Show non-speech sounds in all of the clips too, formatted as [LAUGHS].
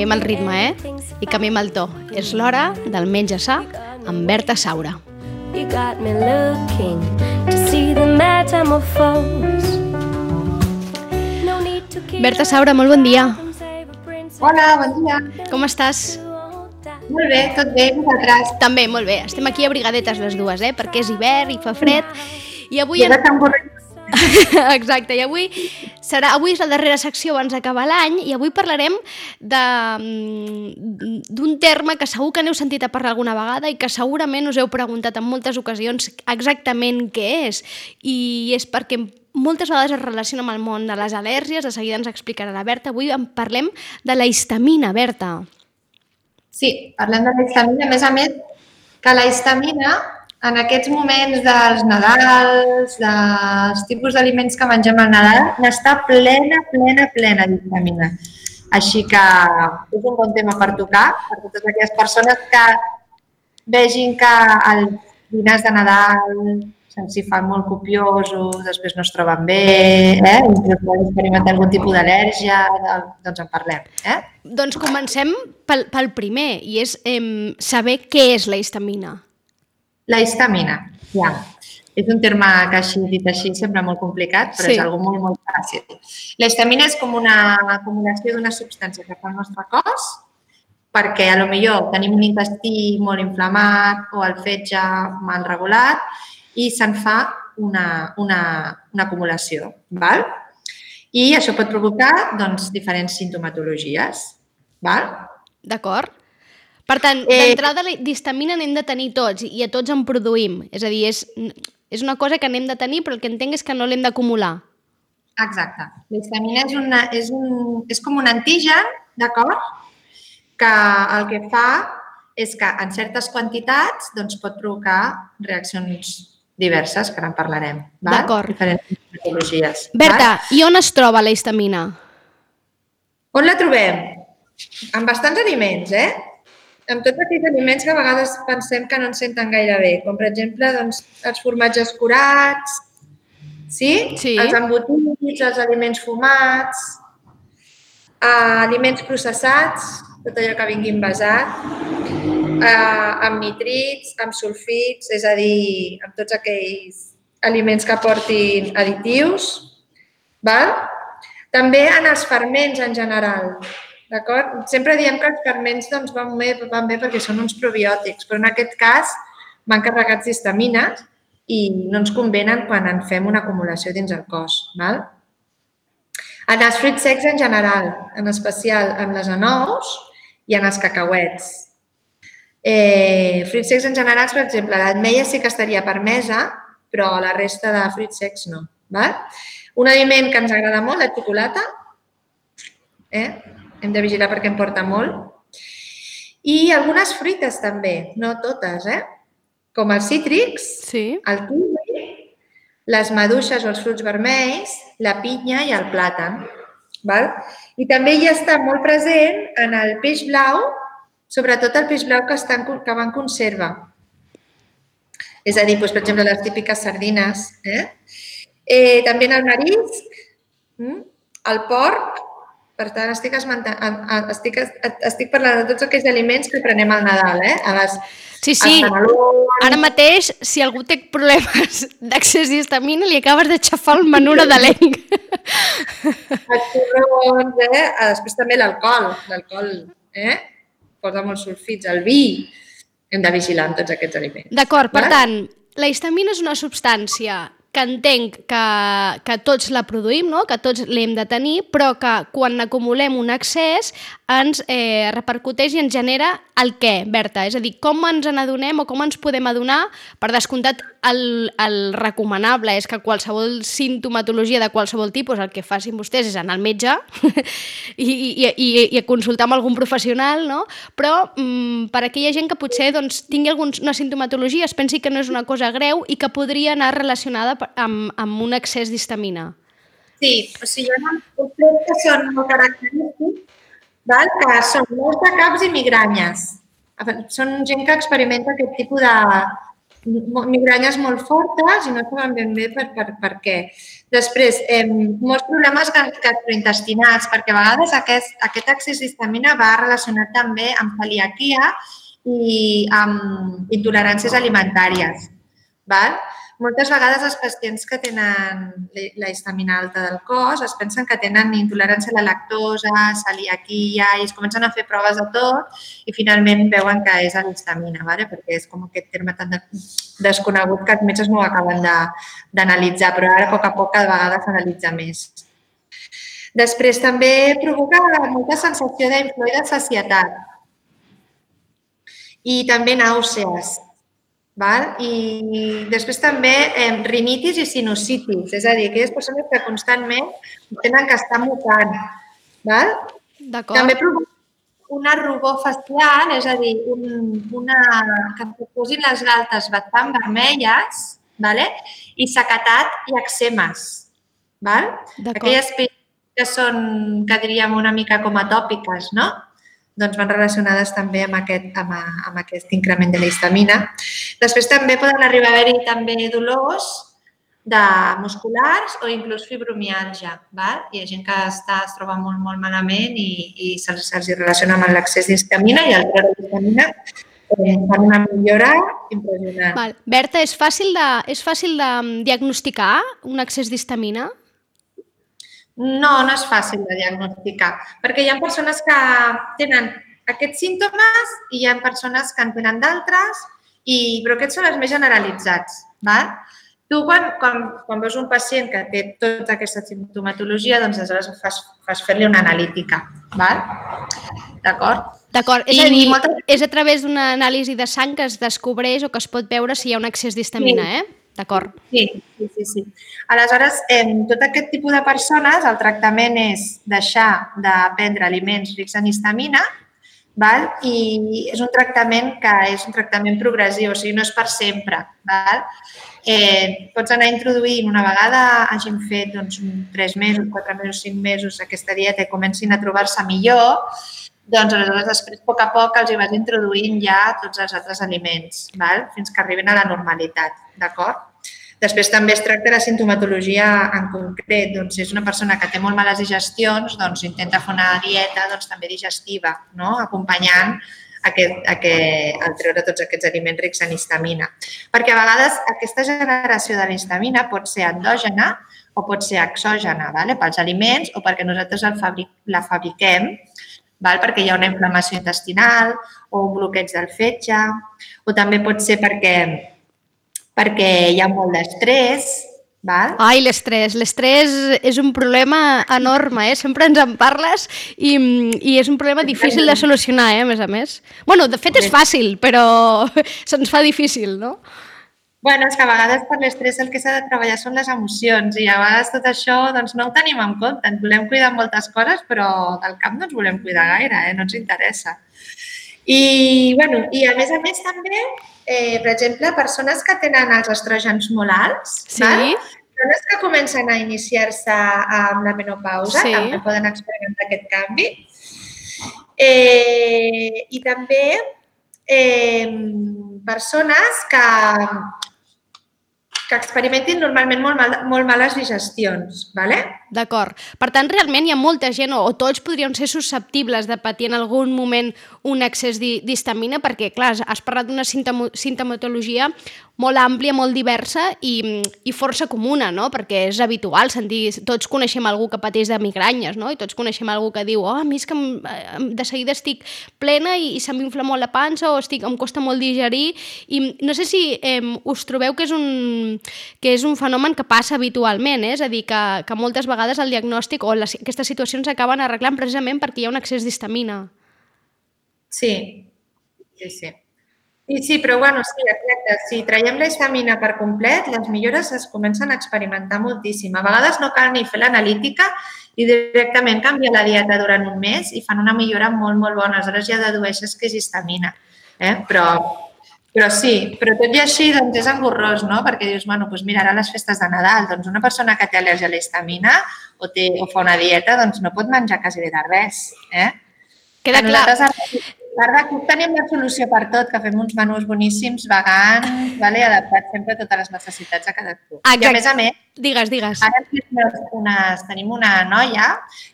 Canviem el ritme, eh? I canviem el to. És l'hora del menja sa amb Berta Saura. You got me looking to see the metamorphose. Berta Saura, molt bon dia. Hola, bon dia. Com estàs? Molt bé, tot bé, vosaltres? També, molt bé. Estem aquí abrigadetes les dues, eh? Perquè és hivern i fa fred. I avui... Tan borrell. [LAUGHS] Exacte, i avui serà avui és la darrera secció abans d'acabar l'any i avui parlarem mm, d'un terme que segur que n'heu sentit a parlar alguna vegada i que segurament us heu preguntat en moltes ocasions exactament què és i és perquè moltes vegades es relaciona amb el món de les al·lèrgies, de seguida ens explicarà la Berta. Avui en parlem de la histamina, Berta. Sí, parlem de la histamina. A més a més, que la histamina, en aquests moments dels Nadals, dels tipus d'aliments que mengem al Nadal, n'està plena, plena, plena d'histamina. Així que és un bon tema per tocar, per totes aquelles persones que vegin que els dinars de Nadal se'ls hi fan molt copiosos, després no es troben bé, eh? poden experimentar algun tipus d'al·lèrgia, doncs en parlem. Eh? Doncs comencem pel, pel primer, i és eh, saber què és la histamina. La histamina, ja. És un terme que així dit així sembla molt complicat, però Sí. és algo molt, molt fàcil. La histamina és com una acumulació d'una substància que fa el nostre cos perquè a lo millor tenim un intestí molt inflamat o el fetge mal regulat i se'n fa una, una, una acumulació. Val? I això pot provocar doncs, diferents sintomatologies. Val? D'acord? Per tant, Eh, d'entrada la d'histamina n'hem de tenir tots i a tots en produïm. És a dir, és, és una cosa que n'hem de tenir però el que entenc és que no l'hem d'acumular. Exacte. La histamina és, una, és, un, és com un antigen, d'acord? Que el que fa és que en certes quantitats doncs, pot provocar reaccions diverses, que ara en parlarem. D'acord. Diferents patologies. Berta, val? i on es troba la histamina? On la trobem? En bastants aliments, eh? En tots aquells aliments que a vegades pensem que no ens senten gaire bé, com per exemple doncs, els formatges curats, sí? Sí. els embotits, els aliments fumats, eh, aliments processats, tot allò que vingui envasat, eh, amb nitrits, amb sulfits, és a dir, amb tots aquells aliments que portin additius, val? També en els ferments en general, d'acord? Sempre diem que els ferments doncs, van, bé, van bé perquè són uns probiòtics, però en aquest cas van carregats d'histamines i no ens convenen quan en fem una acumulació dins el cos. Val? En els fruits secs en general, en especial en les anous i en els cacauets. Eh, fruits secs en general, per exemple, l'ametlla sí que estaria permesa, però la resta de fruits secs no. Val? Un aliment que ens agrada molt, la xocolata, eh? Hem de vigilar perquè en porta molt. I algunes fruites també, no totes, eh? com els cítrics, Sí. el kiwi, les maduixes o els fruits vermells, la pinya i el plàtan. Val? I també hi està molt present en el peix blau, sobretot el peix blau que, està en, que va en conserva. És a dir, doncs, per exemple, les típiques sardines. Eh? Eh, també en el marisc, mm, el porc, per tant, estic, estic, estic parlant de tots aquells aliments que prenem al Nadal, eh? A les, Sí, sí. Ara mateix, si algú té problemes [LAUGHS] d'accés d'histamina, li acabes de xafar el menú nadalenc. [LAUGHS] els torrons, eh? Ah, Després també l'alcohol. L'alcohol, eh? Posa molts sulfits. El vi. Hem de vigilar amb tots aquests aliments. D'acord, per tant, la histamina és una substància que entenc que, que tots la produïm, no? que tots l'hem de tenir, però que quan n'acumulem un excés ens eh, repercuteix i ens genera el què, Berta? És a dir, com ens n'adonem o com ens podem adonar? Per descomptat, el, el recomanable és que qualsevol sintomatologia de qualsevol tipus, el que facin vostès és anar al metge [LAUGHS] i, i, i, i consultar amb algun professional, no? però mm, per aquella gent que potser doncs, tingui alguna sintomatologia, es pensi que no és una cosa greu i que podria anar relacionada amb, amb un excés d'histamina. Sí, o sigui, hi ha uns que són molt característics, val? que són molts de caps i migranyes. Són gent que experimenta aquest tipus de, migranyes molt fortes i no saben ben bé per, per, per què. Després, eh, molts problemes gastrointestinals, perquè a vegades aquest, aquest excés d'histamina va relacionat també amb celiaquia i amb intoleràncies alimentàries. Val? Moltes vegades els pacients que tenen la histamina alta del cos es pensen que tenen intolerància a la lactosa, celiaquia, i es comencen a fer proves de tot i finalment veuen que és l'histamina, ¿vale? perquè és com aquest terme tan desconegut que els metges no ho acaben d'analitzar, però ara a poc a poc cada vegada s'analitza més. Després també provoca molta sensació d'inflor i de sacietat i també nàusees. Val? I després també eh, rinitis i sinusitis, és a dir, aquelles persones que constantment tenen que estar mutant. Val? També provoca una rubor facial, és a dir, un, una, que et posin les galtes bastant vermelles vale? i sequetat i eczemes. Val? Aquelles que són, que diríem, una mica com atòpiques, no? Doncs van relacionades també amb aquest, amb, amb aquest increment de la histamina. Després també poden arribar a haver-hi també dolors de musculars o inclús fibromialgia. Val? Hi ha gent que està, es troba molt, molt malament i, i se'ls se relaciona amb l'excés d'histamina i el treure d'histamina eh, fan una millora impressionant. Val. Berta, és fàcil, de, és fàcil de diagnosticar un excés d'histamina? No, no és fàcil de diagnosticar, perquè hi ha persones que tenen aquests símptomes i hi ha persones que en tenen d'altres, i, però aquests són els més generalitzats. Val? Tu, quan, quan, quan veus un pacient que té tota aquesta simptomatologia, doncs aleshores fas, fas fer-li una analítica. D'acord? D'acord, és I, a dir, moltes... és a través d'una anàlisi de sang que es descobreix o que es pot veure si hi ha un excés d'histamina, sí. eh? D'acord? Sí, sí, sí, sí. Aleshores, en tot aquest tipus de persones, el tractament és deixar de prendre aliments rics en histamina val? i és un tractament que és un tractament progressiu, o sigui, no és per sempre. Val? Eh, pots anar introduint una vegada hagin fet doncs, tres mesos, quatre mesos, cinc mesos aquesta dieta i comencin a trobar-se millor, doncs aleshores després a poc a poc els hi vas introduint ja tots els altres aliments, val? fins que arribin a la normalitat, d'acord? Després també es tracta la sintomatologia en concret. Doncs, si és una persona que té molt males digestions, doncs intenta fer una dieta doncs, també digestiva, no? acompanyant aquest, aquest, el treure tots aquests aliments rics en histamina. Perquè a vegades aquesta generació de l'histamina pot ser endògena o pot ser exògena, vale? pels aliments o perquè nosaltres el fabric, la fabriquem, val? perquè hi ha una inflamació intestinal o un bloqueig del fetge, o també pot ser perquè perquè hi ha molt d'estrès, Val? Ai, l'estrès. L'estrès és un problema enorme, eh? Sempre ens en parles i, i és un problema difícil de solucionar, eh? A més a més. bueno, de fet és fàcil, però [LAUGHS] se'ns fa difícil, no? Bueno, és que a vegades per l'estrès el que s'ha de treballar són les emocions i a vegades tot això doncs, no ho tenim en compte. Ens volem cuidar moltes coses, però del cap no ens volem cuidar gaire, eh? no ens interessa. I, bueno, i a més a més també eh, per exemple, persones que tenen els estrògens molt alts, sí. val? persones que comencen a iniciar-se amb la menopausa, sí. també poden experimentar aquest canvi. Eh, I també eh, persones que que experimentin normalment molt, mal, molt males digestions. ¿vale? D'acord. Per tant, realment hi ha molta gent, o, o tots podrien ser susceptibles de patir en algun moment un excés d'histamina, perquè, clar, has parlat d'una sintomatologia molt àmplia, molt diversa i, i força comuna, no? perquè és habitual sentir... Tots coneixem algú que pateix de migranyes, no? i tots coneixem algú que diu oh, a mi és que de seguida estic plena i, i se m'infla molt la pansa o estic, em costa molt digerir. I no sé si eh, us trobeu que és, un, que és un fenomen que passa habitualment, eh? és a dir, que, que moltes vegades el diagnòstic o les, aquestes situacions s'acaben arreglant precisament perquè hi ha un excés d'histamina. Sí, sí, sí. Sí, sí, però bueno, sí, exacte. Si traiem la histamina per complet, les millores es comencen a experimentar moltíssim. A vegades no cal ni fer l'analítica i directament canvia la dieta durant un mes i fan una millora molt, molt bona. Aleshores ja dedueixes que és histamina. Eh? Però, però sí, però tot i així doncs és engorrós, no? Perquè dius, bueno, doncs mira, ara les festes de Nadal, doncs una persona que té al·lèrgia a la histamina o, té, o fa una dieta, doncs no pot menjar quasi bé de res. Eh? Queda clar, Cook tenim la solució per tot, que fem uns menús boníssims, vegans, vale? adaptats sempre a totes les necessitats de cadascú. I a Exacte. més a més, Digues, digues. ara unes, tenim una noia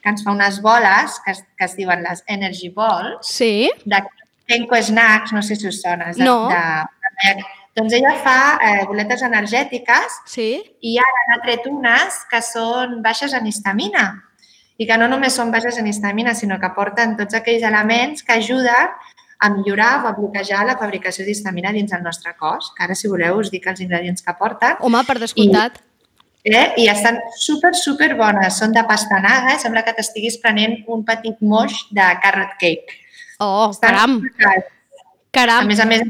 que ens fa unes boles que que es diuen les Energy Balls, Sí? de Kenko Snacks, no sé si us sona. De, No. De, de, doncs ella fa eh, boletes energètiques Sí? i ara n'ha tret unes que són baixes en histamina i que no només són baixes en histamina, sinó que porten tots aquells elements que ajuden a millorar o a bloquejar la fabricació d'histamina dins el nostre cos, que ara, si voleu, us dic els ingredients que porten. Home, per descomptat. Eh? I estan super, super bones. Són de pastanaga, eh? sembla que t'estiguis prenent un petit moix de carrot cake. Oh, caram, supercars. A caram. més a més,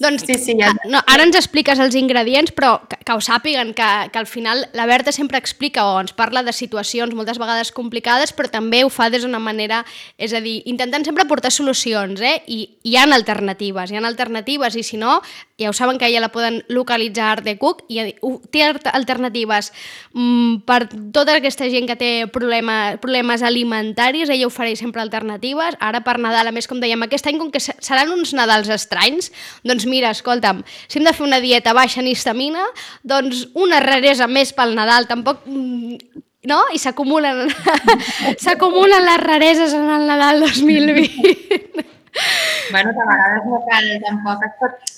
Doncs sí, sí, ja... Ah, No, ara ens expliques els ingredients, però que, que ho sàpiguen, que, que al final la Berta sempre explica o ens parla de situacions moltes vegades complicades, però també ho fa des d'una manera, és a dir, intentant sempre portar solucions, eh? I hi ha alternatives, hi ha alternatives, i si no, ja ho saben que ella la poden localitzar a Art de Cook, i ho- té alternatives mm, per tota aquesta gent que té problema, problemes alimentaris, ella ofereix sempre alternatives, ara per Nadal, a més, com dèiem, aquest any, com que se- seran uns Nadals estranys, doncs mira, escolta'm, si hem de fer una dieta baixa en histamina, doncs una raresa més pel Nadal, tampoc... mm, No? I s'acumulen [LAUGHS] s'acumulen les rareses en el Nadal 2020. Bueno, de vegades no cal, tampoc es pot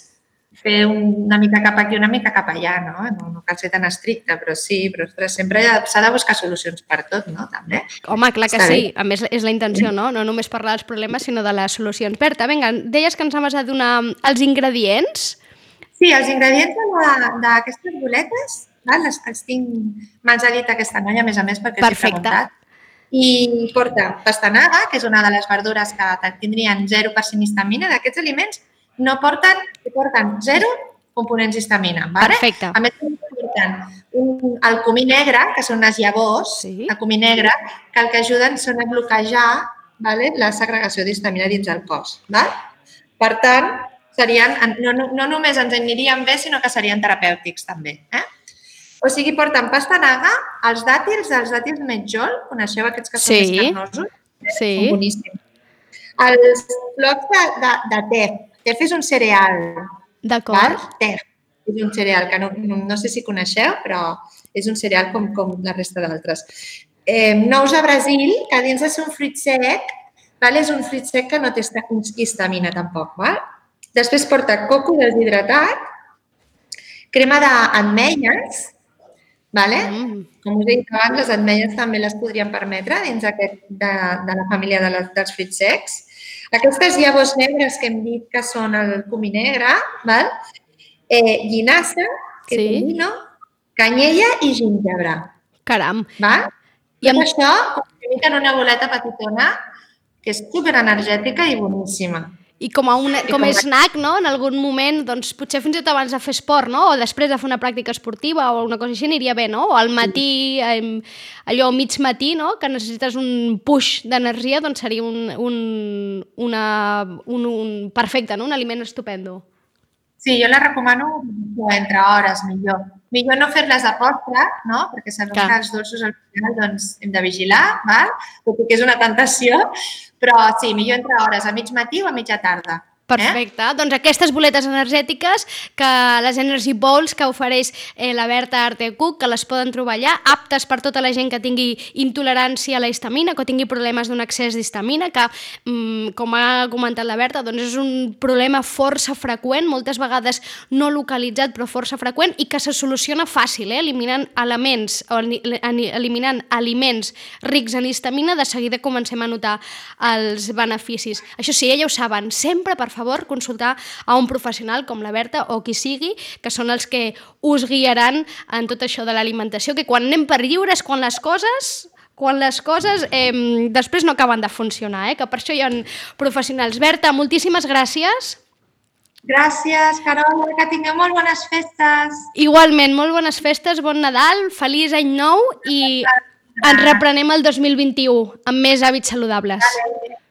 fer un- una mica cap aquí, una mica cap allà, no? No, no cal ser tan estricte, però sí, però ostres, sempre s'ha de buscar solucions per tot, no? També. Home, clar que Està sí. bé. A més, és la intenció, no? No només parlar dels problemes, sinó de les solucions. Berta, vinga, deies que ens anaves a donar els ingredients. Sí, els ingredients d'aquestes boletes, val? Els, els tinc, ha dit aquesta noia, a més a més, perquè Perfecte. preguntat. I porta pastanaga, que és una de les verdures que tindrien 0% histamina. D'aquests aliments no porten, porten 0 components d'histamina. Vale? Perfecte. A més, porten un, el comí negre, que són les llavors, Sí. el comí negre, que el que ajuden són a bloquejar vale, la segregació d'histamina dins el cos. Val? Per tant, serien, no, no, no només ens anirien bé, sinó que serien terapèutics també. Eh? O sigui, porten pastanaga, els dàtils, els dàtils metjol, coneixeu aquests que són Sí. més carnosos? Sí. Són boníssims. Els flocs de, de, de tef. Tef és un cereal? D'acord. Tef és un cereal que no, no, no sé si coneixeu, però és un cereal com, com la resta d'altres. Eh, nous a Brasil, que dins de ser un fruit sec, val? és un fruit sec que no té histamina tampoc. Val? Després porta coco deshidratat, crema d'ametlles, vale? Mm. com us he dit abans, les ametlles també les podríem permetre dins aquest, de, de la família de les, dels fruits secs. Aquestes llavors negres que hem dit que són el comí negre, val? Eh, llinassa, que Sí. vino, canyella i gingebre. Caram. Val? I amb- això en una boleta petitona que és superenergètica i boníssima. I com a, una, com a snack, no? En algun moment, doncs potser fins i tot abans de fer esport, no? O després de fer una pràctica esportiva o una cosa així aniria bé, no? O al matí, em, allò mig matí, no? Que necessites un push d'energia, doncs seria un, un, una, un, un perfecte, no? Un aliment estupendo. Sí, jo la recomano entre hores, millor. Millor no fer-les a postre, no? Perquè sabem Clar. que els dolços al final doncs, hem de vigilar, val? tot i que és una tentació, però sí, millor entre hores, a mig matí o a mitja tarda. Perfecte. Eh? Doncs aquestes boletes energètiques, que les Energy Bowls que ofereix eh, la Berta Arte Cook, que les poden trobar allà, aptes per tota la gent que tingui intolerància a la histamina, que tingui problemes d'un excés d'histamina, que, mm, com ha comentat la Berta, doncs és un problema força freqüent, moltes vegades no localitzat, però força freqüent, i que se soluciona fàcil, eh? eliminant elements, o eli- eli- eliminant aliments rics en histamina, de seguida comencem a notar els beneficis. Això sí, ja ho saben, sempre, per favor, consultar a un professional com la Berta o qui sigui, que són els que us guiaran en tot això de l'alimentació, que quan anem per lliures, quan les coses quan les coses eh, després no acaben de funcionar, eh? que per això hi ha professionals. Berta, moltíssimes gràcies. Gràcies, Carol, que tingueu molt bones festes. Igualment, molt bones festes, bon Nadal, feliç any nou i ens reprenem el 2021 amb més hàbits saludables. Vale.